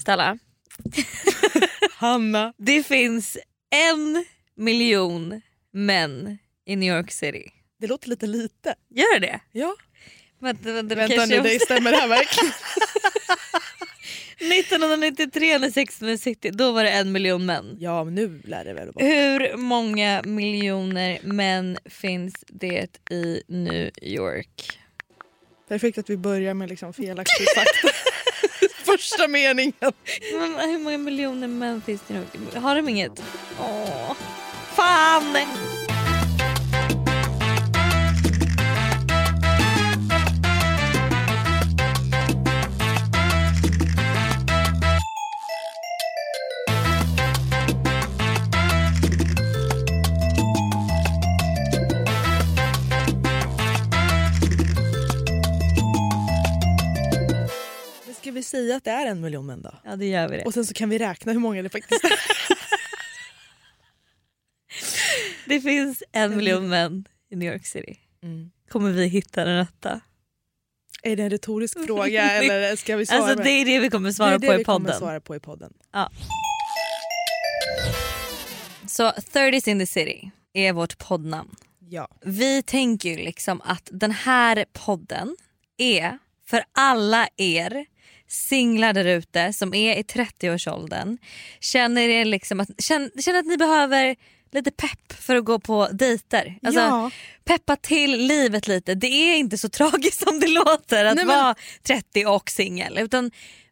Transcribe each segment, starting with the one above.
Stella. Hanna. Det finns en miljon män i New York City. Det låter lite lite. Gör det? Ja. Vänta, vänta, Vänta nu, det stämmer det här verkligen? 1993 när Sex and the City, då var det en miljon män. Ja men nu lär det väl vara. Hur många miljoner män finns det i New York? Perfekt att vi börjar med liksom felaktig fakta. Första meningen. Men hur många miljoner män finns det nu? Har de inget? Åh, fan! Vi säga att det är en miljon män då? Ja det gör vi det. Och sen så kan vi räkna hur många det faktiskt är. Det finns en miljon män i New York City. Mm. Kommer vi hitta den rätta? Är det en retorisk fråga eller ska vi svara Alltså med- det är det vi kommer svara det är det på i kommer podden. svara på i podden. Så 30s in the city är vårt poddnamn. Ja. Vi tänker ju liksom att den här podden är för alla er singlar där ute som är i 30-årsåldern. Känner, er liksom att, känner, känner att ni behöver lite pepp för att gå på dejter. Alltså, ja. Peppa till livet lite. Det är inte så tragiskt som det låter att Nej, men- vara 30 och singel. Utan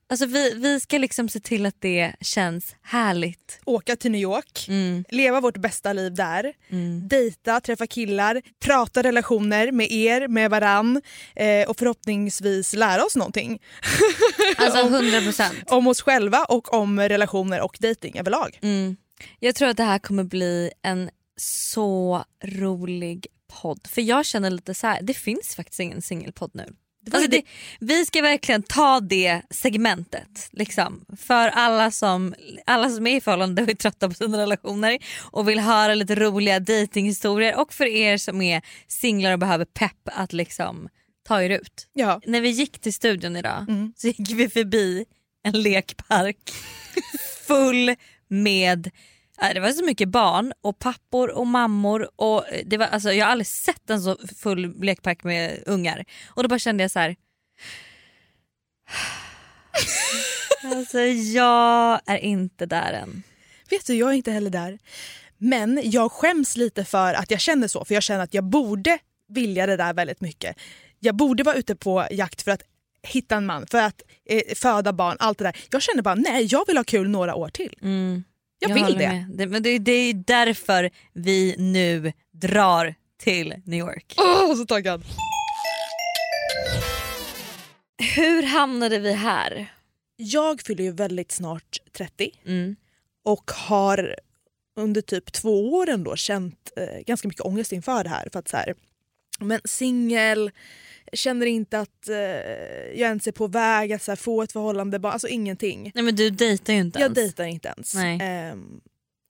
alltså, vi, vi ska liksom se till att det känns härligt. Åka till New York, Mm, leva vårt bästa liv där. mm. Dejta, träffa killar, prata relationer med er, med varann eh, och förhoppningsvis lära oss någonting. Alltså 100 procent. Om oss själva och om relationer och dejting överlag. Mm. Jag tror att det här kommer bli en så rolig podd. För jag känner lite så här, det finns faktiskt ingen singelpodd nu. Alltså det, vi ska verkligen ta det segmentet liksom, för alla som, alla som är i förhållande och är trötta på sina relationer och vill höra lite roliga datinghistorier och för er som är singlar och behöver pepp att liksom ta er ut. Ja. När vi gick till studion idag Mm. så gick vi förbi en lekpark full med det var så mycket barn och pappor och mammor. Och det var, alltså, jag har aldrig sett en så full lekpark med ungar. Och då bara kände jag så här. alltså jag är inte där än. Vet du, jag är inte heller där. Men jag skäms lite för att jag känner så. För jag känner att jag borde vilja det där väldigt mycket. Jag borde vara ute på jakt för att hitta en man, för att eh, föda barn, allt det där. Jag känner bara nej, jag vill ha kul några år till. Mm, Jag, vill håller det. med. det. Men det, det är därför vi nu drar till New York. Åh, så taggad. Hur hamnade vi här? Jag fyller ju väldigt snart 30 Mm. och har under typ två år ändå känt eh, ganska mycket ångest inför det här. För att så här men singel, känner inte att eh, jag ens är på väg att här, få ett förhållande, bara, alltså ingenting. Nej men du dejtar ju inte Jag ens. dejtar inte ens. Nej. Ehm,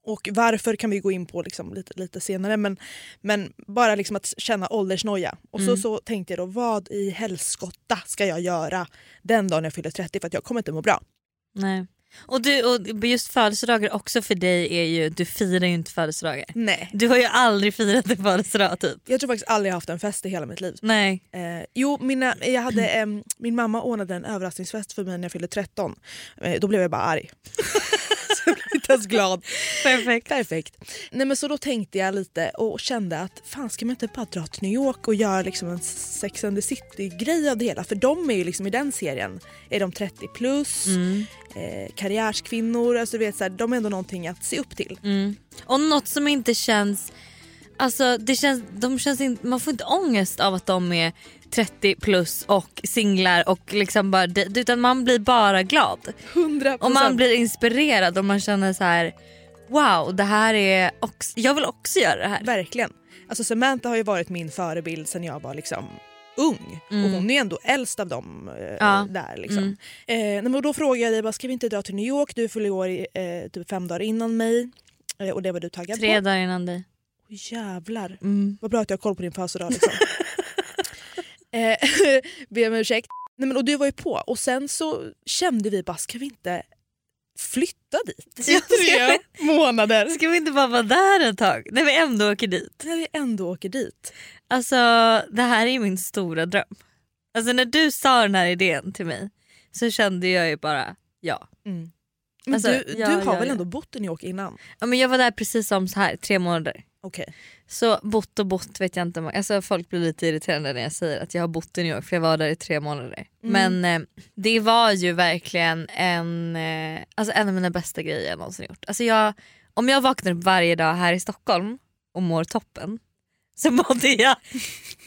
och varför kan vi gå in på liksom lite, lite senare men, men bara liksom att känna åldersnoja. Och Mm. så, så tänkte jag då vad i helskotta ska jag göra den dagen jag fyller 30 för att jag kommer inte må bra. Nej. Och, du, och just födelsedagar också för dig är ju, du firar ju inte födelsedagar. Nej. Du har ju aldrig firat en födelsedag typ. Jag tror faktiskt aldrig jag haft en fest i hela mitt liv. Nej. Eh, jo, mina, jag hade, em, min mamma ordnade en överraskningsfest för mig när jag fyllde 13. Eh, då blev jag bara arg. så jag blev inte ens glad. Perfekt. Perfekt. Nej, men så då tänkte jag lite och kände att fan ska man inte bara dra till New York och göra liksom en Sex and the City-grej av det hela? För de är ju liksom i den serien är de 30 plus, Mm. eh, karriärskvinnor, alltså du vet, så här, de är ändå någonting att se upp till. Mm. Och något som inte känns, alltså det känns, de känns in, man får inte ångest av att de är 30 plus och singlar och liksom bara, utan man blir bara glad. 100%. Och man blir inspirerad och man känner så här: wow det här är också, jag vill också göra det här. Verkligen. Alltså Samantha har ju varit min förebild sen jag var liksom ung. Mm. Och hon är ändå äldst av dem eh, Ja. där. Liksom. Mm. Eh, men då frågade jag dig, bara, ska vi inte dra till New York? Du fyller år eh, typ fem dagar innan mig. Eh, och det var du taggad Tre på. dagar innan dig. Åh, jävlar. Mm. Vad bra att jag har koll på din födelsedag. Liksom. eh, be om ursäkt. Nej, men, och du var ju på. Och sen så kände vi bara, ska vi inte flytta dit i tre månader. Ska vi inte bara vara där ett tag när vi ändå åker dit? När vi ändå åker dit. Alltså det här är min stora dröm. Alltså när du sa den här idén till mig så kände jag ju bara ja. Mm. Men Alltså, du, ja, du har ja, väl ja. ändå bott i New York innan? ja men jag var där precis som så här tre månader. Okej. Så bott och bott vet jag inte. Alltså folk blir lite irriterade när jag säger att jag har bott i New York för jag var där i tre månader. Mm. Men eh, det var ju verkligen en, eh, alltså en av mina bästa grejer jag någonsin gjort. Alltså jag, om jag vaknar upp varje dag här i Stockholm och mår toppen så mådde jag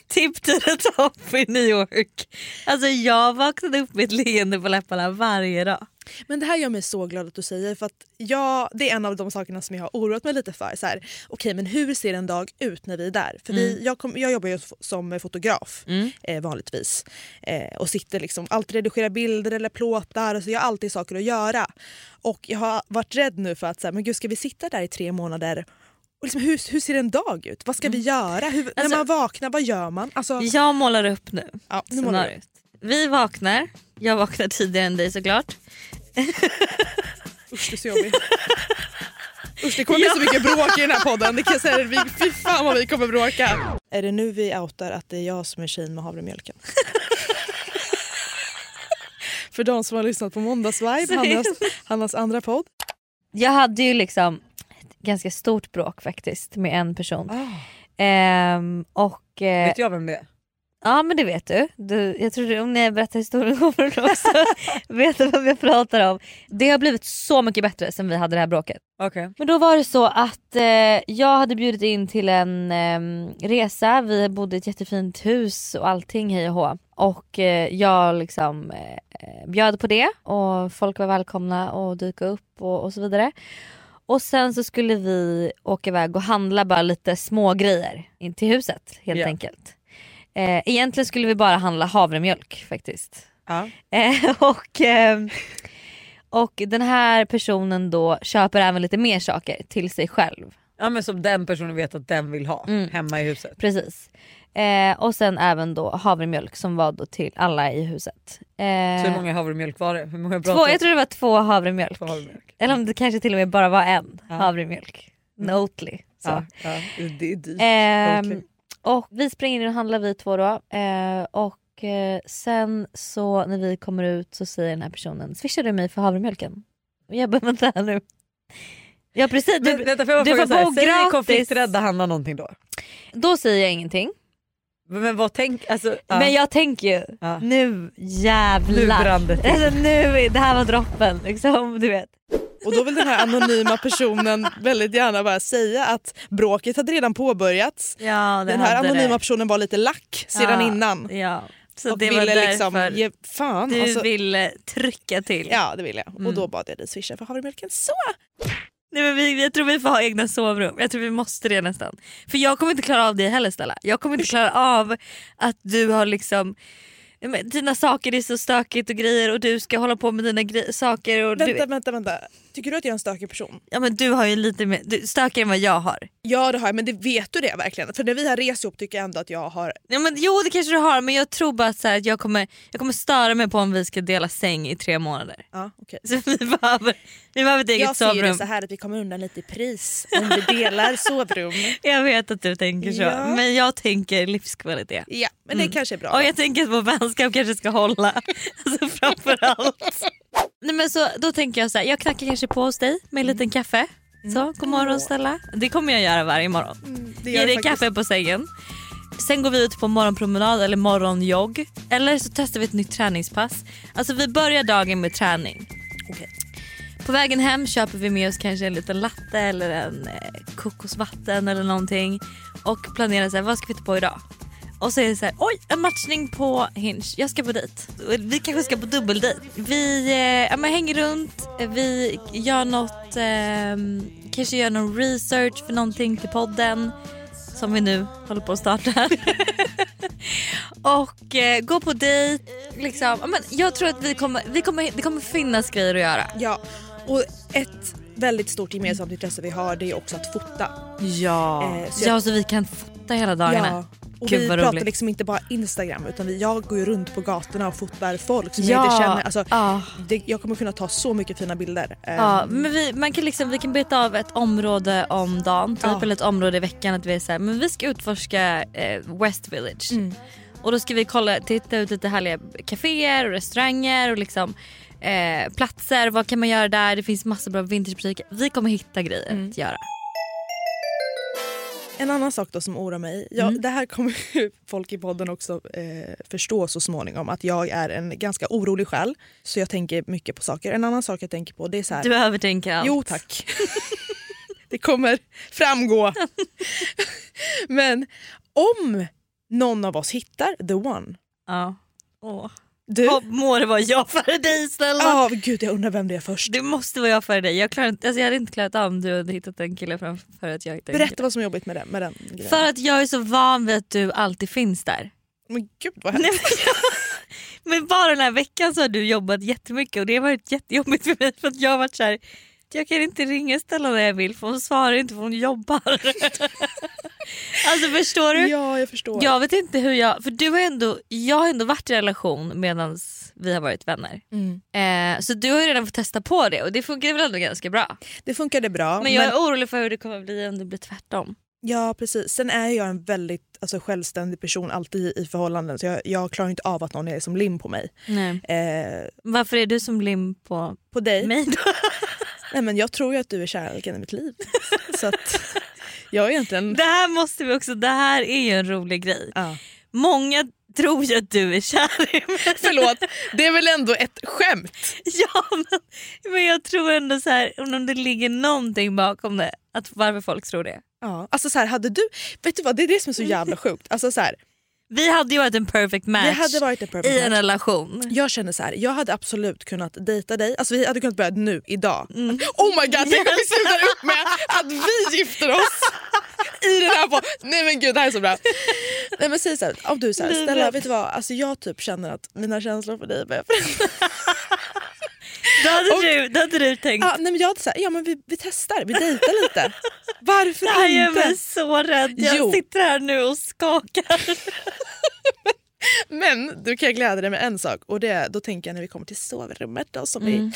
tipp till the top i New York. Alltså jag vaknade upp med ett leende på läpparna varje dag. Men det här gör mig så glad att du säger för att jag, det är en av de sakerna som jag har oroat mig lite för. Så här, Okej men hur ser en dag ut när vi är där? För vi, jag, kom, jag jobbar ju som fotograf eh, vanligtvis eh, och sitter liksom alltid redigerar bilder eller plåtar. Så jag har alltid saker att göra. Och jag har varit rädd nu för att så här, men gud, ska vi sitta där i tre månader och liksom, hur, hur ser en dag ut? Vad ska vi göra? Hur, när Alltså- man vaknar, vad gör man? Alltså, Jag målar upp nu ja, nu målar vi. Vi vaknar, jag vaknar tidigare än dig såklart. Usch det är så jobbigt. Usch det kommer bli så mycket bråk i den här podden. Det kan jag säga. Vi, fy fan vad vi kommer bråka. Är det nu vi outar att det är jag som är tjejen med havremjölken? För de som har lyssnat på Måndagsvibe, Hannas, Hannas andra podd. Jag hade ju liksom ett ganska stort bråk faktiskt med en person. Ah. Ehm, och, eh, Vet jag vem det är? Ja men det vet du. du jag tror om jag berättar historien kommer du också veta vem jag pratar om. Det har blivit så mycket bättre sen vi hade det här bråket. Okej. Men då var det så att eh, jag hade bjudit in till en eh, resa, vi bodde i ett jättefint hus och allting hej och hå. Och eh, jag liksom eh, bjöd på det och folk var välkomna och dyka upp och, och så vidare. Och sen så skulle vi åka iväg och handla bara lite små grejer in till huset helt Ja. enkelt. Eh, egentligen skulle vi bara handla havremjölk faktiskt. Ja. Eh, och, eh, och den här personen då köper även lite mer saker till sig själv. ja men som den personen vet att den vill ha Mm. hemma i huset. Precis. Eh, och sen även då havremjölk som var då till alla i huset. Eh, Så hur många havremjölk var det? Hur många två, jag tror det var två havremjölk. Två havremjölk. Eller om det kanske till och med bara var en Ja. havremjölk. Notely. Så. Ja, ja, det är dyrt. Verkligen. Och vi springer in och handlar vi två då. Eh, och eh, sen så när vi kommer ut så säger den här personen swishar du mig för havremjölken? Och jag bara vänta här nu. Ja precis, Men, du, vänta, får jag du får bo säger gratis. konflikträdda Hanna någonting då? då säger jag ingenting. Men, men vad tänk... Alltså, ja. Men jag tänker ju Ja. nu jävlar. Nu brann det till. alltså, nu, det här var droppen liksom, du vet. Och då vill den här anonyma personen väldigt gärna bara säga att bråket hade redan påbörjats. Ja, Den här anonyma personen var lite lack sedan innan. Ja, så och det ville liksom ge fan. du alltså, ville trycka till. Ja det vill jag. Mm. Och då bad jag dig swisha för havremjölken. Så! Nej, men vi, jag tror vi får ha egna sovrum. Jag tror vi måste det nästan. För jag kommer inte klara av det heller Stella. Jag kommer inte klara av att du har liksom Ja, men Dina saker är så stökigt och grejer och du ska hålla på med dina saker. Och Vänta, du, vänta, vänta. Tycker du att jag är en stökig person? ja, men du har ju lite mer, du, stökigare än vad jag har. Ja det har jag, men det vet du det verkligen? För när vi har rest ihop tycker jag ändå att jag har... Ja, men, jo det kanske du har men jag tror bara att, så att jag, kommer, jag kommer störa mig på om vi ska dela säng i tre månader. Ja, okay. Så vi behöver, vi behöver ett eget Jag ser ju det sovrum. så här att vi kommer undan lite i pris om vi delar sovrum. Jag vet att du tänker så Ja. men jag tänker livskvalitet. Ja, men det kanske är bra. Och jag tänker att vår vänskap kanske ska hålla. Alltså framförallt. Nej, men så, då tänker jag så här, jag knackar kanske på hos dig med en liten kaffe. Så, god morgon Stella. Det kommer jag göra varje morgon. Mm, det Ge dig faktiskt- kaffe på sängen. Sen går vi ut på morgonpromenad eller morgonjogg. Eller så testar vi ett nytt träningspass. Alltså vi börjar dagen med träning. Okej. På vägen hem köper vi med oss kanske en liten latte eller en eh, kokosvatten eller någonting. Och planerar så här, vad ska vi ta på idag? Och så är det så här, oj en matchning på Hinge, jag ska på dit. Vi kanske ska på dubbeldejt. Vi eh, ja, men hänger runt, vi gör något, eh, kanske gör någon research för någonting till podden. Som vi nu håller på att starta. och eh, gå på dejt. Liksom. Ja, men jag tror att vi kommer, vi kommer, det kommer finnas grejer att göra. Ja, och ett väldigt stort gemensamt intresse vi har det är också att fota. Ja. Eh, så jag- ja så vi kan fota hela dagarna. Ja, Och Gud, vi pratar roligt. liksom inte bara Instagram utan vi, jag går ju runt på gatorna och fotar folk som Ja, jag inte känner. Alltså, ja. det, jag kommer kunna ta så mycket fina bilder. Ja, Ehm, men vi, man kan liksom, vi kan beta av ett område om dagen typ, Ja. eller ett område i veckan. Att vi, är så här, men vi ska utforska eh, West Village. Mm. Och då ska vi kolla, titta ut lite härliga kaféer och restauranger och liksom, eh, platser. Vad kan man göra där? Det finns massa bra vintagebutiker. Vi kommer hitta grejer Mm. att göra. En annan sak då som oroar mig, ja, Mm. det här kommer folk i podden också eh, förstå så småningom att jag är en ganska orolig själ så jag tänker mycket på saker. En annan sak jag tänker på det är så här, Du övertänker allt. Jo tack. det kommer framgå. Men om någon av oss hittar the one. Ja. Åh. Du, Må det vara jag före dig snälla. Ja, gud jag undrar vem det är först. Det måste vara jag före dig. Jag, klarar inte, alltså jag hade inte klarat av om du hade hittat en kille framför att jag hittade Berätta vad som är jobbigt med den, med den grejen. För att jag är så van vid att du alltid finns där. Men gud vad Nej, hemskt. men, men bara den här veckan så har du jobbat jättemycket och det har varit jättejobbigt för mig för att jag har varit så här. Jag kan inte ringa Stella när jag vill för hon svarar inte för hon jobbar. alltså förstår du? Ja jag förstår. Jag vet inte hur jag, för du har ändå, jag har ändå varit i relation medan vi har varit vänner. Mm. Eh, så du har ju redan fått testa på det och det funkar väl ändå ganska bra. Det funkade bra. Men jag är orolig för hur det kommer bli om det blir tvärtom. Ja precis. Sen är jag en väldigt alltså, självständig person alltid i förhållanden så jag, jag klarar inte av att någon är som lim på mig. Nej. Eh, Varför är du som lim på på dig? mig då? Nej, men jag tror ju att du är kärleken i mitt liv. så att jag är egentligen... Det här måste vi också, det här är ju en rolig grej. Ja. Många tror ju att du är kär i mig. Förlåt, det är väl ändå ett skämt? Ja men, men jag tror ändå så här, om det ligger någonting bakom det, att varför folk tror det. Ja. Alltså så här, hade du... Vet du vad, det är det som är så jävla sjukt. Alltså så här, Vi hade ju varit en perfect match det hade varit en i perfect en match. relation. Jag känner så här, jag hade absolut kunnat dejta dig. Alltså vi hade kunnat börja nu, idag. Mm. Oh my god, tänk om vi slutar upp med att vi gifter oss i den här podden. Nej men gud det här är så bra. Nej men säg såhär, om du säger Stella vet du vad, alltså jag typ känner att mina känslor för dig börjar förändras. Då hade, Och- du, då hade du tänkt, Ja, nej men jag hade såhär, ja men vi, vi testar, vi dejtar lite. Varför det här gör inte? mig så rädd. Jag Jo. sitter här nu och skakar. Men du kan glädja dig med en sak och det, då tänker jag när vi kommer till sovrummet då, som Mm. vi,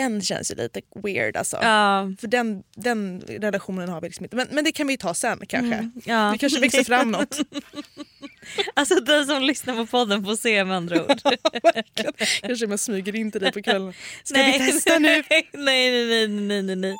den känns ju lite weird alltså. Ja. För den, den relationen har vi liksom inte. Men, men det kan vi ta sen kanske. Mm, ja. Det kanske växer fram något. Alltså den som lyssnar på podden får se med andra ord. kanske jag smyger in till dig på kvällen. Ska nej, vi testa nu? Nej, nej, nej, nej, nej, nej.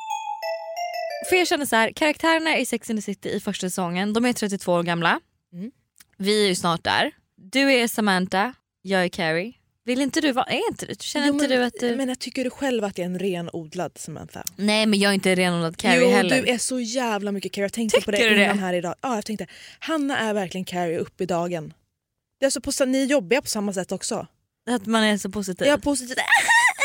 För jag känner så här, karaktärerna i Sex and the City i första säsongen, de är 32 år gamla. Mm. Vi är ju snart där. Du är Samantha, jag är Carrie. Vill inte du vara, är inte du? Känner Jo, inte men, du att du... men jag tycker du själv att jag är en renodlad Samantha? Nej men jag är inte renodlad Carrie jo, heller. du är så jävla mycket Carrie. Jag tänkte på det Tycker innan det? här idag. Ja, jag tänkte, Hanna är verkligen Carrie upp i dagen. Det är alltså på, ni är jobbiga på samma sätt också. Att man är så positiv. Jag är positivt.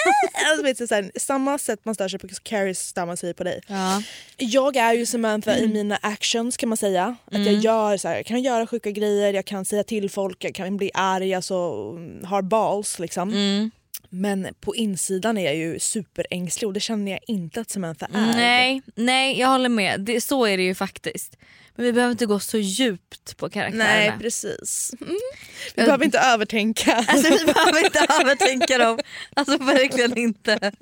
alltså, vet så här, samma sätt man stör sig på Carrie stör man sig på dig. Ja. Jag är ju Samantha i mina actions kan man säga. Att jag, Mm. gör, så här, jag kan göra sjuka grejer, jag kan säga till folk, jag kan bli arg, alltså, mm, har balls liksom. Men på insidan är jag ju superängslig och det känner jag inte att Samantha är. Nej, nej jag håller med. Det, så är det ju faktiskt. Men vi behöver inte gå så djupt på karaktärerna. Nej precis. Mm. Vi Jag- behöver inte övertänka. Alltså vi behöver inte övertänka dem. Alltså verkligen inte.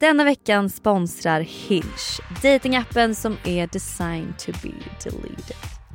Denna veckan sponsrar Hinge, datingappen som är designed to be deleted.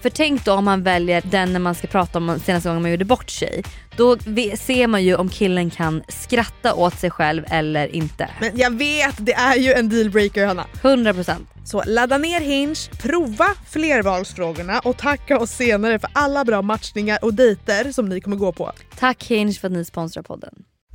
För tänk då om man väljer den när man ska prata om senaste gången man gjorde bort sig. Då ser man ju om killen kan skratta åt sig själv eller inte. Men jag vet, det är ju en dealbreaker Hanna. 100%. Så ladda ner Hinge, prova flervalsfrågorna och tacka oss senare för alla bra matchningar och dejter som ni kommer gå på. Tack Hinge för att ni sponsrar podden.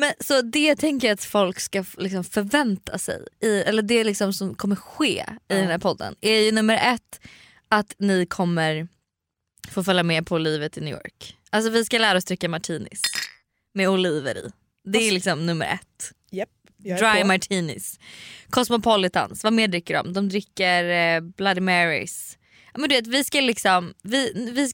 Men så det tänker jag att folk ska liksom förvänta sig, i, eller det liksom som kommer ske i den här podden, är ju nummer ett att ni kommer få följa med på livet i New York. Alltså vi ska lära oss dricka martinis med oliver i. Det är liksom nummer ett. Är Dry på. martinis. Cosmopolitans, vad mer dricker de? De dricker eh, Bloody Marys. Men du vet, vi ska liksom, vi, vi,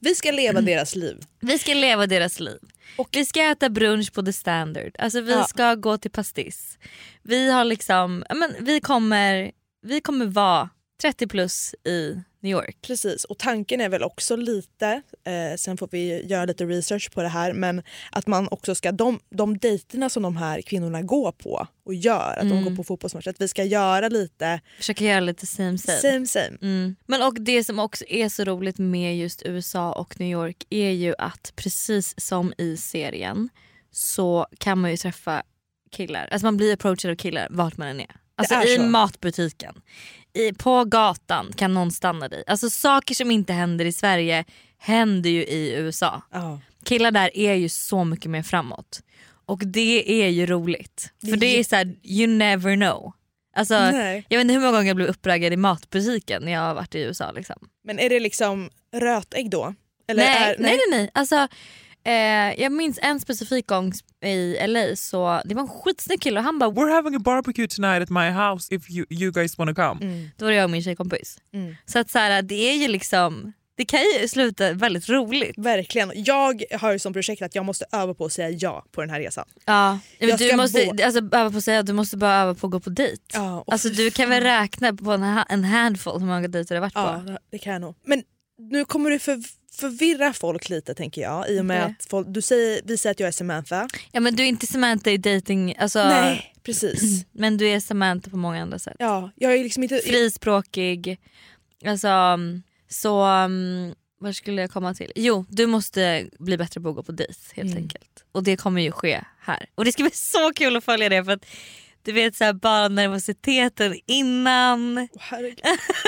Vi ska leva deras liv. vi ska leva deras liv. Och vi ska äta brunch på the standard. Alltså vi Ja. ska gå till pastis. Vi har liksom, men vi kommer, vi kommer vara 30 plus i New York. Precis, och tanken är väl också lite, eh, sen får vi göra lite research på det här, men att man också ska, de, de dejterna som de här kvinnorna går på och gör, att de går på fotbollsmatcher, att vi ska göra lite Försöka göra lite same same. same same. Mm. Men och det som också är så roligt med just USA och New York är ju att precis som i serien så kan man ju träffa killar. Alltså man blir approachad av killar vart man än är. Alltså i så. matbutiken, i, på gatan kan någon stanna dig. Alltså saker som inte händer i Sverige händer ju i USA. Ja. Killar där är ju så mycket mer framåt. Och det är ju roligt. För det är så här, you never know. Alltså, Nej. jag vet inte hur många gånger jag blev uppraggad i matbutiken när jag har varit i USA. Liksom. Men är det liksom rötägg då? Eller nej, är, nej nej nej. Alltså, eh, jag minns en specifik gång i LA så det var en skitsnygg kille och han bara We're having a barbecue tonight at my house if you, you guys want to come. då var det jag och min tjejkompis. Mm. Så att så här, det är ju liksom, det kan ju sluta väldigt roligt. Verkligen. Jag har ju som projekt att jag måste öva på att säga ja på den här resan. Ja. Jag Du måste bo- alltså, öva på att säga du måste bara öva på att gå på dejt. Ja, Alltså du kan väl räkna på en, en handfull hur många dejter du har varit Ja, på. det kan jag nog. Men nu kommer du för, förvirra folk lite tänker jag. I och med Okej. att folk, du säger, vi säger att jag är Samantha. Ja men du är inte Samantha i dating, alltså, Nej, precis. men du är Samantha på många andra sätt. Ja, jag är liksom inte... frispråkig. Alltså, um, så um, vad skulle jag komma till? Jo, du måste bli bättre på att gå på dejt helt enkelt. Och det kommer ju ske här. Och det ska bli så kul att följa det för att du vet så här, bara nervositeten innan. Åh, herregud,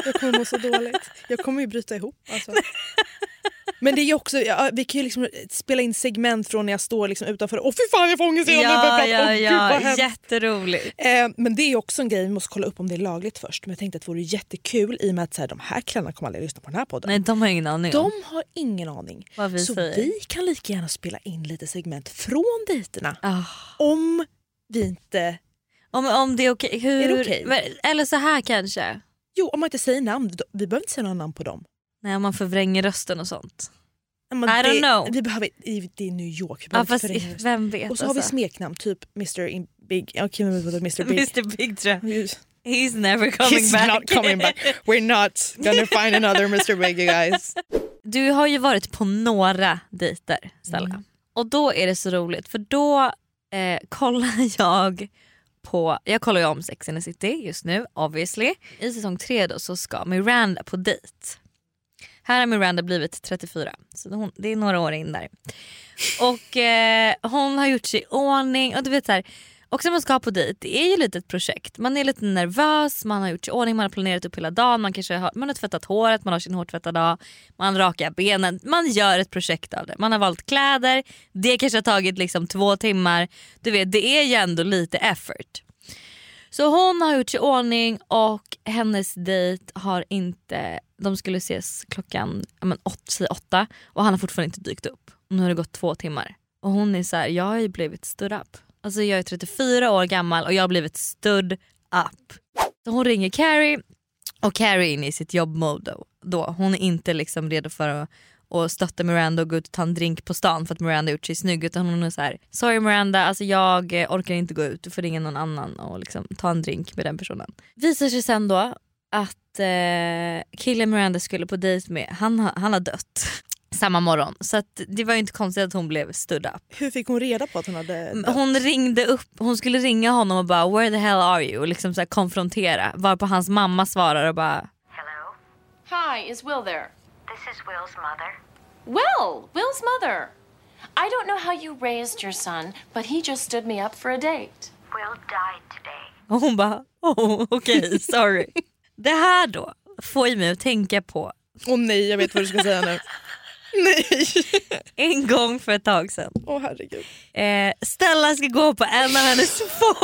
jag kommer må så dåligt. Jag kommer ju bryta ihop. Alltså. Men det är ju också, ja, vi kan ju liksom spela in segment från när jag står liksom utanför. Åh fy fan jag får ångest igen Ja, ja, gud, ja. jätteroligt. Eh, men det är också en grej, vi måste kolla upp om det är lagligt först. Men jag tänkte att det vore jättekul i och med att så här, de här killarna kommer aldrig lyssna på den här podden. Nej de har ingen aning. De har ingen aning. Vad vi så säger. vi kan lika gärna spela in lite segment från dejterna. Ah. Om vi inte... Om, om det är okej. Hur, Är det okej? Eller så här kanske. Jo, om man inte säger namn. Vi behöver inte säga några namn på dem. Nej, om man förvränger rösten och sånt. Men I don't det, know. Vi behöver, det är New York. Vi Ja, fast vem vet. Och så har vi alltså. smeknamn, typ Mr In Big. Kim Mr Big. Mr Big tror jag. He's never coming He's back. not coming back. We're not gonna find another Mr Big you guys. Du har ju varit på några dejter Stella. Mm. Och då är det så roligt för då eh, kollar jag på, jag kollar ju om Sex and the City just nu obviously. I säsong tre då så ska Miranda på dejt. Här har Miranda blivit 34 så hon, det är några år in där. Och eh, hon har gjort sig i ordning och du vet så här, också när man ska på dejt, det är ju lite ett projekt. Man är lite nervös, man har gjort sig i ordning, man har planerat upp hela dagen, man kanske har, man har tvättat håret, man har sin hårtvättade dag, man rakar benen. Man gör ett projekt av det. Man har valt kläder, det kanske har tagit liksom två timmar. Du vet, det är ju ändå lite effort. Så hon har gjort sig i ordning och hennes dejt har inte, de skulle ses klockan men åt, åtta och han har fortfarande inte dykt upp. Nu har det gått två timmar. Och hon är så här, jag har ju blivit stood up. Alltså jag är 34 år gammal och jag har blivit stood up. Så hon ringer Carrie Och Carrie är inne i sitt jobbmode då, då. Hon är inte liksom redo för att och stötta Miranda och gå ut och ta en drink på stan för att Miranda gjort sig snygg utan hon är så här: sorry Miranda alltså jag eh, orkar inte gå ut, du får ringa någon annan och liksom ta en drink med den personen. Visar sig sen då att eh, killen Miranda skulle på dejt med, han, har- han har dött samma morgon. Så att det var ju inte konstigt att hon blev stood up. Hur fick hon reda på att hon hade dött? Hon ringde upp, hon skulle ringa honom och bara where the hell are you och liksom så här konfrontera varpå hans mamma svarar och bara Hello, Hi, is Will there? This is Will's mother. Will! Will's mother! I don't know how you raised your son, but he just stood me up for a date. Will died today. och hon bara oh, okej sorry. det här då får ju mig att tänka på Åh nej, jag vet vad du ska säga nu. Nej! en gång för ett tag sedan. Åh herregud. Eh, Stella ska gå på en av hennes få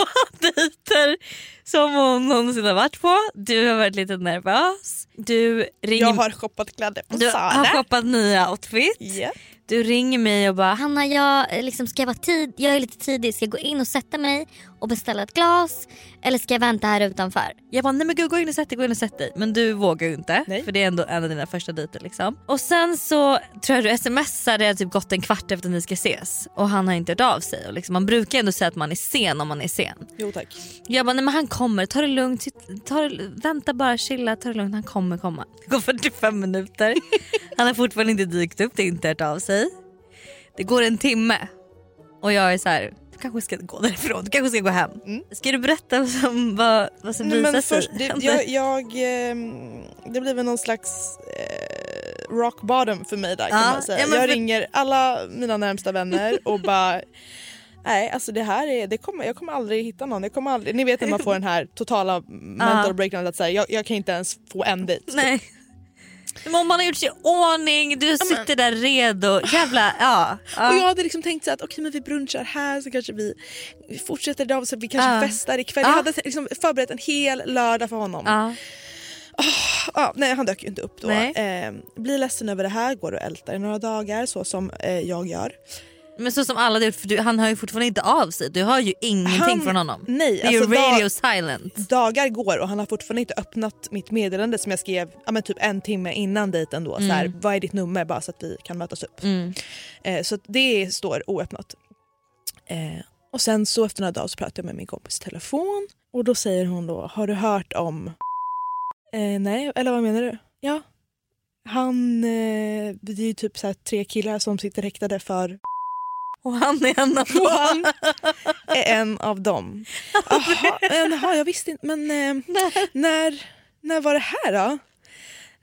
dejter som hon någonsin har varit på. Du har varit lite nervös. Du ringer Jag har shoppat kläder på du har Zara. shoppat nya outfit. Ja. Du ringer mig och bara Hanna, jag, eh, liksom, ska jag, vara tid, jag är lite tidig. Ska jag gå in och sätta mig och beställa ett glas? Eller ska jag vänta här utanför? Jag bara nej men gud gå in och sätt dig, gå in och sätt dig. Men du vågar ju inte Nej. för det är ändå en av dina första dejter liksom. Och sen så tror jag du smsar det har typ gått en kvart efter att ni ska ses och han har inte hört av sig. Och liksom, man brukar ändå säga att man är sen om man är sen. Jo tack. Jag bara nej men han kommer, ta det lugnt, ta det, vänta bara chilla, ta det lugnt, han kommer komma. Det går 45 minuter, han har fortfarande inte dykt upp, det har inte hört av sig. Det går en timme och jag är så här. Kanske ska gå därifrån, du kanske ska gå hem. Ska du berätta som, vad, vad som visar men sig? det, jag, jag, ehm, det blir väl någon slags eh, rock bottom för mig där kan Ja, man säga. ja, jag för- ringer alla mina närmsta vänner och bara Nej alltså det här är, det kommer, jag kommer aldrig hitta någon. Jag kommer aldrig, ni vet när man får den här totala mental breakdown att säga jag, jag kan inte ens få en dejt. Nej. Men om man har gjort sig i ordning, du sitter där redo. Jävla, ja. ja. Och jag hade liksom tänkt så att okej men vi brunchar här så kanske vi fortsätter idag så vi kanske Ja. festar ikväll. Ja. Jag hade liksom förberett en hel lördag för honom. ja. Ja, nej han dök ju inte upp då. Eh, blir ledsen över det här, går och ältar i några dagar så som eh, jag gör. Men så som alla det, för du, han hör ju fortfarande inte av sig. Du hör ju ingenting Han- från honom. nej, det är ju alltså, radio dag- silent. Dagar går och han har fortfarande inte öppnat mitt meddelande som jag skrev ja, men typ en timme innan dejten. Då, så här, vad är ditt nummer bara så att vi kan mötas upp. Mm. Eh, så det står oöppnat. Eh, och sen så efter några dagar så pratar jag med min kompis i telefon och då säger hon då, har du hört om... Eh, nej, eller vad menar du? Ja. Han, eh, det är ju typ så här tre killar som sitter häktade för Och han är en av och han är en av dem. Jaha, jag visste inte. Men eh, när, när var det här då?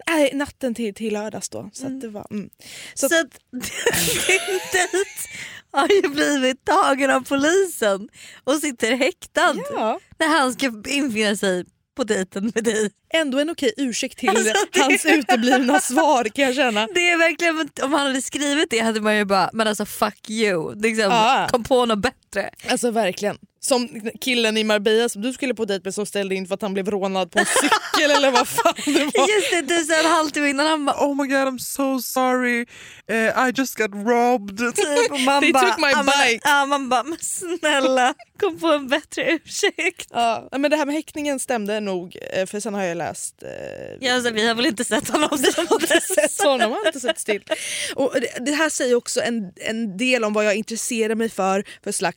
Nej, natten till, till lördags då. Så att det var, mm. Så, Så att din dejt har ju blivit tagen av polisen och sitter häktad Ja. när han ska infinna sig på dejten med dig. Ändå en okej ursäkt till Alltså, det- hans uteblivna svar kan jag känna. Det är verkligen, om han hade skrivit det hade man ju bara, men alltså fuck you. Liksom, Ja. Kom på något bättre. Alltså verkligen. Som killen i Marbella som du skulle på dejt med som ställde in för att han blev rånad på en cykel eller vad fan det var. Just det, du sa en halvtimme innan han bara Oh my god, I'm so sorry. Uh, I just got robbed. typ och man They bara, took my men- bike. Ja, man bara, men snälla kom på en bättre ursäkt. Ja, men det här med häktningen stämde nog eh, för sen har jag läst eh, Ja, alltså, vi har väl inte sett honom sen dess. sett honom, har inte sett still. Och det, det här säger också en, en del om vad jag intresserar mig för för slags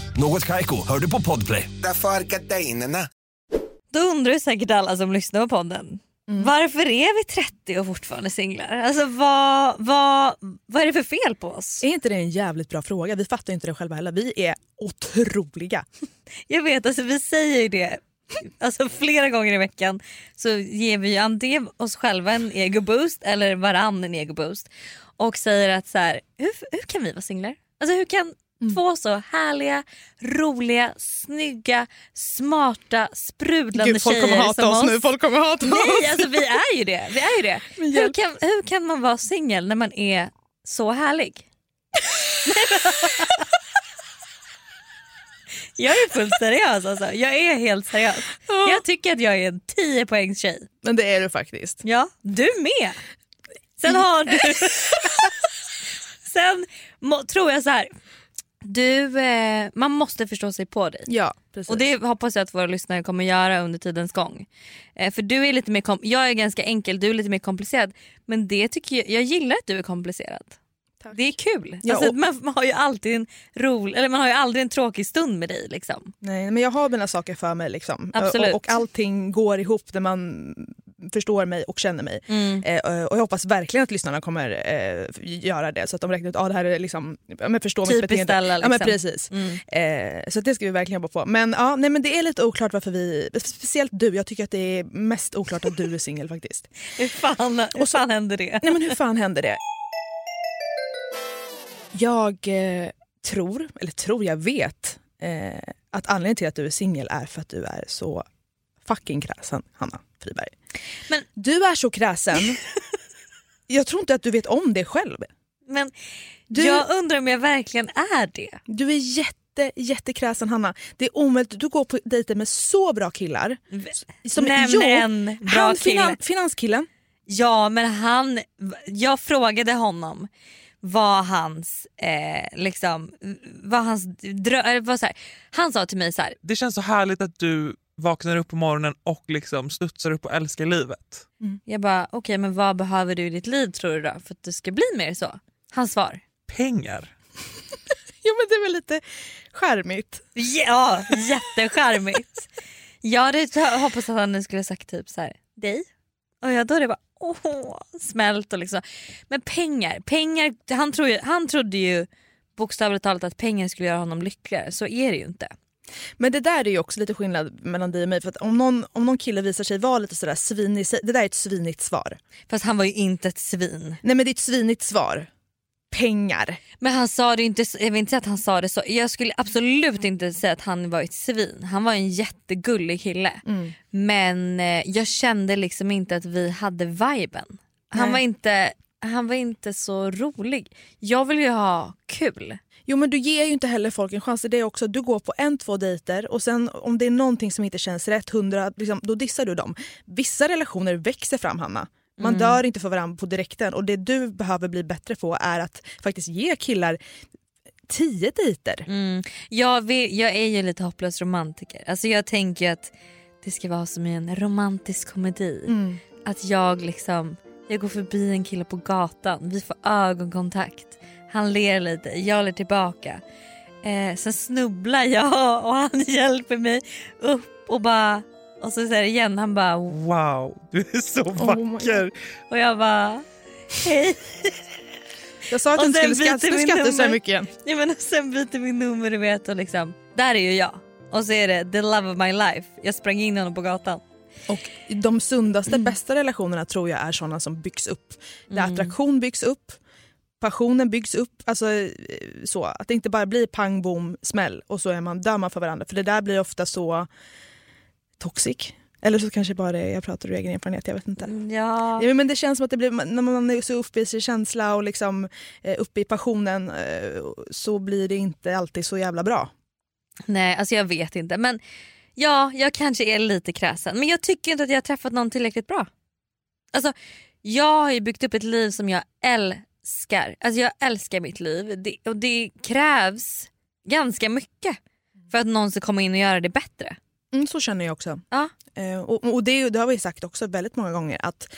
Något Kaiko, hör du på Podplay. Därför är gardinerna. Då undrar ju säkert alla som lyssnar på podden. Varför är vi 30 och fortfarande singlar? Alltså vad, vad, vad är det för fel på oss? Är inte det en jävligt bra fråga? Vi fattar inte det själva heller. Vi är otroliga. Jag vet, alltså vi säger ju det alltså, flera gånger i veckan så ger vi ju antingen oss själva en egoboost eller varann en egoboost och säger att så här, hur, hur kan vi vara singlar? Alltså hur kan Två så härliga, roliga, snygga, smarta, sprudlande Gud, folk tjejer kommer hata som oss nu. Folk kommer hata oss. Nej, alltså vi är ju det. Vi är ju det. Hur kan, hur kan man vara singel när man är så härlig? jag är fullt seriös alltså. Jag är helt seriös. Jag tycker att jag är en 10 poängs tjej. Men det är du faktiskt. Ja, du med. Sen har du... Sen må, tror jag så här. Du, eh, man måste förstå sig på dig. Ja, precis. Och det hoppas jag att våra lyssnare kommer göra under tidens gång. Eh, för du är lite mer kom- jag är ganska enkel, du är lite mer komplicerad. Men det tycker jag, jag gillar att du är komplicerad. Tack. Det är kul. Ja, alltså, man, man har ju alltid en rolig, eller man har ju aldrig en tråkig stund med dig. Liksom. Nej, men jag har mina saker för mig. Liksom. Absolut. Och, och allting går ihop när man förstår mig och känner mig. Mm. Eh, och jag hoppas verkligen att lyssnarna kommer eh, göra det så att de räknar ut att ah, det här är liksom, ja, men förstår mitt Typiskt beteende. Stella, Ja, men liksom. precis. Mm. Eh, så det ska vi verkligen jobba på. Men, ja, nej, men det är lite oklart varför vi, speciellt du, jag tycker att det är mest oklart att du är singel faktiskt. Hur fan, hur Och så- fan händer det? Nej men hur fan händer det? Jag eh, tror, eller tror jag vet, eh, att anledningen till att du är singel är för att du är så fucking kräsen, Hanna Friberg. Men- Du är så kräsen, jag tror inte att du vet om det själv. Men Du- jag undrar om jag verkligen är det. Du är jätte, jättekräsen Hanna. Det är omöjligt, du går på dejter med så bra killar. Som, Nämn en bra han, kille. finan, finanskillen. Ja men han, jag frågade honom vad hans, eh, liksom, vad hans drö- eller vad så här, Han sa till mig så här, Det känns så härligt att du vaknar upp på morgonen och liksom studsar upp och älskar livet. jag bara okej men vad behöver du i ditt liv tror du då för att du ska bli mer så? Hans svar, Pengar. Ja men det är väl lite charmigt. ja jättecharmigt. jag hade hoppats att han skulle sagt typ så här, dig? Och jag då det bara åh, smält och liksom. Men pengar, pengar han, tror ju, han trodde ju bokstavligt talat att pengar skulle göra honom lyckligare, så är det ju inte. Men det där är ju också lite skillnad mellan dig och mig. För att om, någon, om någon kille visar sig vara lite sådär svinig, det där är ett svinigt svar. Fast han var ju inte ett svin. Nej men det är ett svinigt svar. Pengar. Men han sa det inte, jag vill inte säga att han sa det så. Jag skulle absolut inte säga att han var ett svin. Han var en jättegullig kille. Men eh, jag kände liksom inte att vi hade viben. Han Nej. var, inte, han var inte så rolig. Jag vill ju ha kul. Jo men du ger ju inte heller folk en chans. Det är också, du går på en, två dejter och sen om det är någonting som inte känns rätt, hundra, liksom, då dissar du dem. Vissa relationer växer fram Hanna. Man dör inte för varandra på direkten och det du behöver bli bättre på är att faktiskt ge killar tio dejter. Mm. Jag, vill, jag är ju lite hopplös romantiker. Alltså jag tänker att det ska vara som i en romantisk komedi. Mm. Att jag liksom, jag går förbi en kille på gatan, vi får ögonkontakt. Han ler lite, jag ler tillbaka. Eh, sen snubblar jag och han hjälper mig upp och bara och så säger det igen, han bara Wow, du är så Oh vacker. och jag bara hej. Jag sa att Och du inte skulle skratta, vi skrattar så mycket igen. Ja, men och sen byter vi nummer du vet och liksom, där är ju jag. Och så är det the love of my life. Jag sprang in honom på gatan. Och de sundaste, bästa relationerna tror jag är såna som byggs upp. Där attraktion byggs upp, passionen byggs upp. Alltså, eh, så, att det inte bara blir pang bom smäll och så är man, dör man för varandra. För det där blir ofta så toxic. Eller så kanske bara det jag pratar ur egen erfarenhet, jag vet inte. Ja. Ja, men det känns som att det blir, när man är så uppe i sin känsla och liksom, eh, uppe i passionen eh, så blir det inte alltid så jävla bra. Nej alltså jag vet inte men ja jag kanske är lite kräsen men jag tycker inte att jag har träffat någon tillräckligt bra. Alltså jag har ju byggt upp ett liv som jag älskar. Alltså jag älskar mitt liv det, och det krävs ganska mycket för att någon ska komma in och göra det bättre. Mm, så känner jag också. Ja. Eh, och och det, det har vi sagt också väldigt många gånger att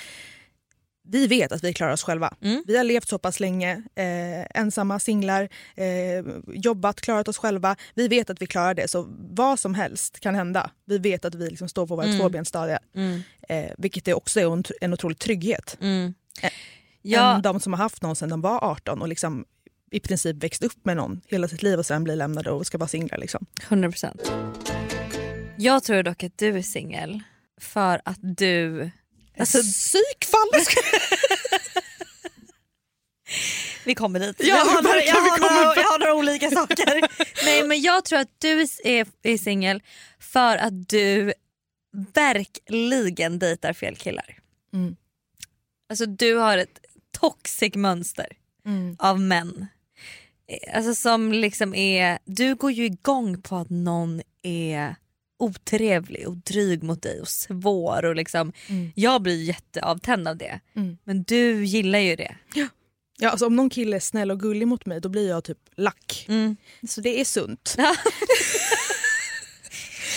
vi vet att vi klarar oss själva. Mm. Vi har levt så pass länge, eh, ensamma, singlar, eh, jobbat, klarat oss själva. Vi vet att vi klarar det, så vad som helst kan hända. Vi vet att vi liksom står på våra Mm. tvåbensstadiga. Mm. Eh, vilket är också är en, en otrolig trygghet. Ja, Än de som har haft någon sedan de var 18 och liksom i princip växt upp med någon hela sitt liv och sen blir lämnade och ska vara singlar. Liksom. 100%. Jag tror dock att du är singel för att du... Alltså, Psykfall! Vi kommer dit. Ja, jag, har några, jag, har några, jag har några olika saker. Nej men jag tror att du är, är singel för att du verkligen dejtar fel killar. Mm. Alltså du har ett toxic mönster Mm. av män. Eh, Alltså som liksom är, du går ju igång på att någon är otrevlig och dryg mot dig och svår och liksom, Mm. jag blir jätteavtänd av det. Mm. Men du gillar ju det. Ja, alltså, om någon kille är snäll och gullig mot mig då blir jag typ lack. Mm. Så det är sunt.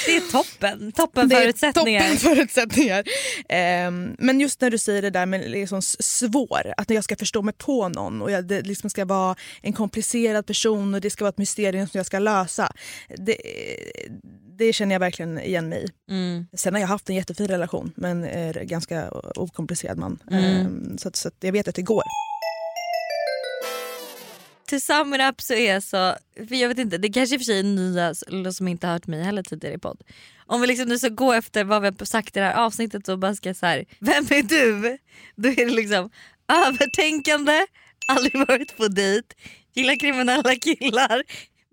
Det är toppen, toppen Det förutsättningar. Toppen förutsättningar. Ehm, men just när du säger det där med liksom svår, att jag ska förstå mig på någon och jag, det liksom ska vara en komplicerad person och det ska vara ett mysterium som jag ska lösa. Det, det känner jag verkligen igen mig i. Mm. Sen har jag haft en jättefin relation med en ganska okomplicerad man. Mm. Ehm, så, att, så att jag vet att det går. To sum it up så är så, för jag vet inte, det kanske i och för sig är nya som inte har hört mig heller tidigare i podd. Om vi liksom nu ska gå efter vad vi har sagt i det här avsnittet och bara ska så här, vem är du? Då är det liksom övertänkande, aldrig varit på dejt, gillar kriminella killar,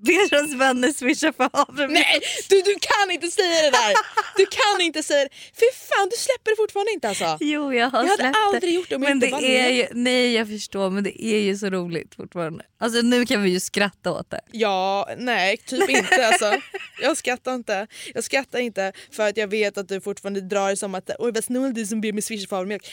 ber hans vänner swisha för havremjölk. Nej, du, du kan inte säga det där! Du kan inte säga det. Fy fan, du släpper det fortfarande inte alltså. Jo jag har Jag hade släppt det. aldrig gjort det om jag men inte det är ju, Nej jag förstår men det är ju så roligt fortfarande. Alltså nu kan vi ju skratta åt det. Ja, nej typ inte alltså. Jag skrattar inte. Jag skrattar inte för att jag vet att du fortfarande drar det som att oj vad snäll du som ber mig swisha för havremjölk.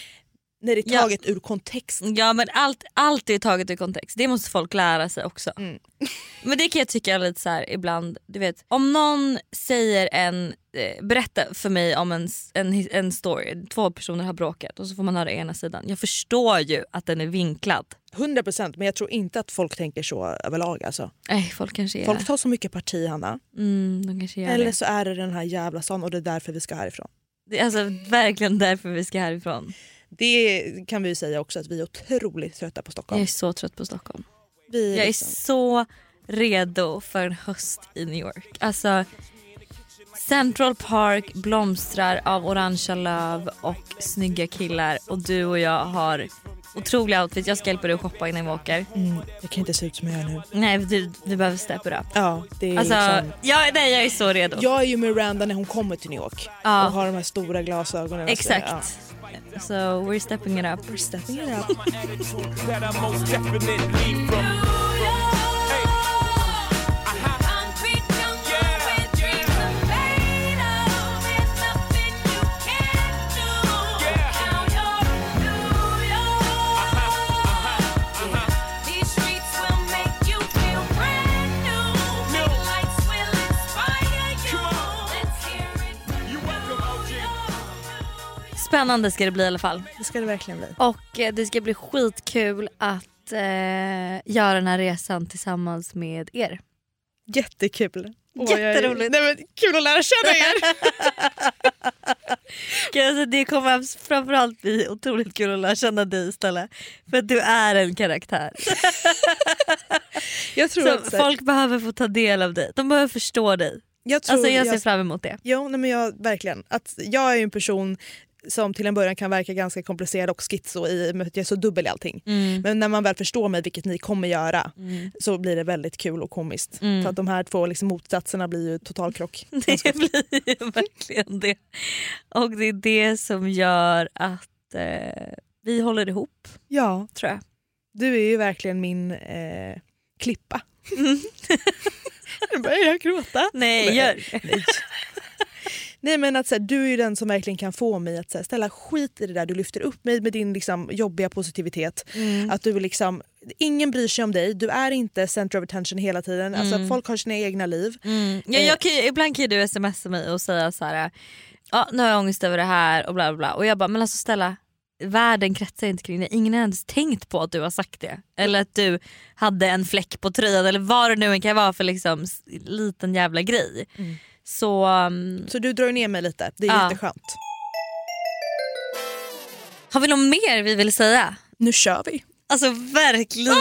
När det är Ja. taget ur kontext. Ja men allt, allt är taget ur kontext, det måste folk lära sig också. Mm. Men det kan jag tycka lite så här ibland, du vet om någon säger en, eh, berätta för mig om en, en, en story, två personer har bråkat och så får man höra ena sidan. Jag förstår ju att den är vinklad. 100% men jag tror inte att folk tänker så överlag alltså. Nej folk kanske Folk tar så mycket parti Hanna. mm, de kanske Eller det. så är det den här jävla stan och det är därför vi ska härifrån. det. är alltså verkligen därför vi ska härifrån. Det kan vi säga också att vi är otroligt trötta på Jag Stockholm. är så trött på Stockholm. Vi Jag är liksom- så redo för en höst i New York. Alltså Central Park blomstrar av orangea löv och snygga killar och du och jag har otroliga outfits. Jag ska hjälpa dig att shoppa innan vi åker. mm, jag kan inte se ut som jag gör nu. Nej du, vi behöver step it up. Ja, det är Alltså, liksom... ja, nej, jag är så redo. Jag är ju Miranda när hon kommer till New York Ja. och har de här stora glasögonen. så- ja. Exakt. So we're stepping it up. We're stepping it up. Spännande ska det bli i alla fall. Det ska det verkligen bli. Och eh, det ska bli skitkul att eh, göra den här resan tillsammans med er. Jättekul. Åh, jag är- Jätteroligt. Nej, men, kul att lära känna er. Alltså, det kommer framförallt bli otroligt kul att lära känna dig istället. För att du är en karaktär. Jag tror Så att, så här- folk behöver få ta del av dig. De behöver förstå dig. jag, tror, Alltså jag ser fram emot det. jo, nej, men jag, verkligen. Att jag är ju en person som till en början kan verka ganska komplicerad och schizo i och jag är så dubbel i allting. Mm. Men när man väl förstår mig, vilket ni kommer göra, Mm. så blir det väldigt kul och komiskt. Mm. För att de här två liksom, motsatserna blir ju total krock. Det blir ju verkligen det. Och det är det som gör att eh, vi håller ihop Ja, tror jag. du är ju verkligen min eh, klippa. nu börjar jag gråta. Nej. gör Nej. Nej men att så här, du är den som verkligen kan få mig att så här, ställa skit i det där. Du lyfter upp mig med din liksom, jobbiga positivitet. Mm. Att du liksom, ingen bryr sig om dig, du är inte center of attention hela tiden. Alltså, Mm. folk har sina egna liv. Mm. Ja, Eh. jag kan ibland kan du smsa mig och säga så här. Ja, nu har jag ångest över det här och bla bla bla. Och jag bara, men alltså Stella, världen kretsar inte kring dig. Ingen har ens tänkt på att du har sagt det. Eller att du hade en fläck på tröjan eller vad det nu kan vara för liksom liten jävla grej. Mm. Så um, Så du drar ner mig lite, det är Ja. jätteskönt. har vi något mer vi vill säga? Nu kör vi. Alltså verkligen,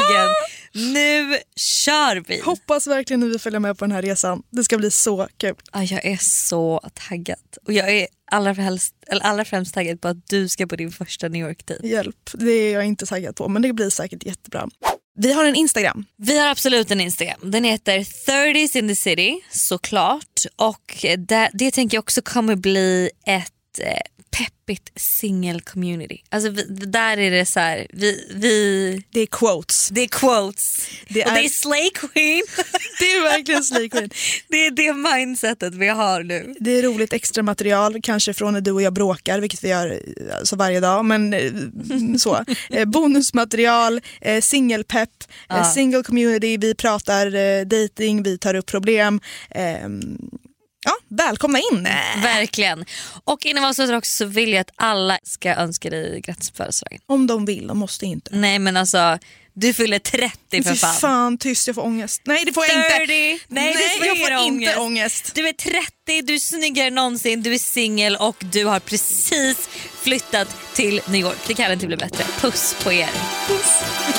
nu kör vi! Hoppas verkligen ni vill följa med på den här resan. Det ska bli så kul. Ja, jag är så taggad. Och jag är allra, helst, eller allra främst taggad på att du ska på din första New York-dejt. Hjälp, det är jag inte taggad på men det blir säkert jättebra. Vi har en Instagram. Vi har absolut en Instagram. Den heter 30s in the city såklart. Och eh, det, det tänker jag också kommer bli ett eh, peppigt singel-community. Alltså vi, där är det så här, vi, vi... Det är quotes. Det är quotes. Det Och är- det är slay queen. Det är verkligen Slay Queen. det är det mindsetet vi har nu. Det är roligt extra material, kanske från när du och jag bråkar, vilket vi gör eh, alltså varje dag. Men eh, så. Bonusmaterial, singelpepp, Ja. single community, vi pratar eh, dating, vi tar upp problem. Ja, välkomna in! Verkligen. Och innan vi avslutar också så vill jag att alla ska önska dig grattis på födelsedagen. Om de vill, de måste inte. Nej men alltså, du fyller 30 för fan. fan tyst, jag får ångest. Nej det får jag inte. 30. Nej, du får jag får ångest. inte ångest. Du är 30, du är snyggare än någonsin, du är singel och du har precis flyttat till New York. Det kan inte bli bättre. Puss på er. Ett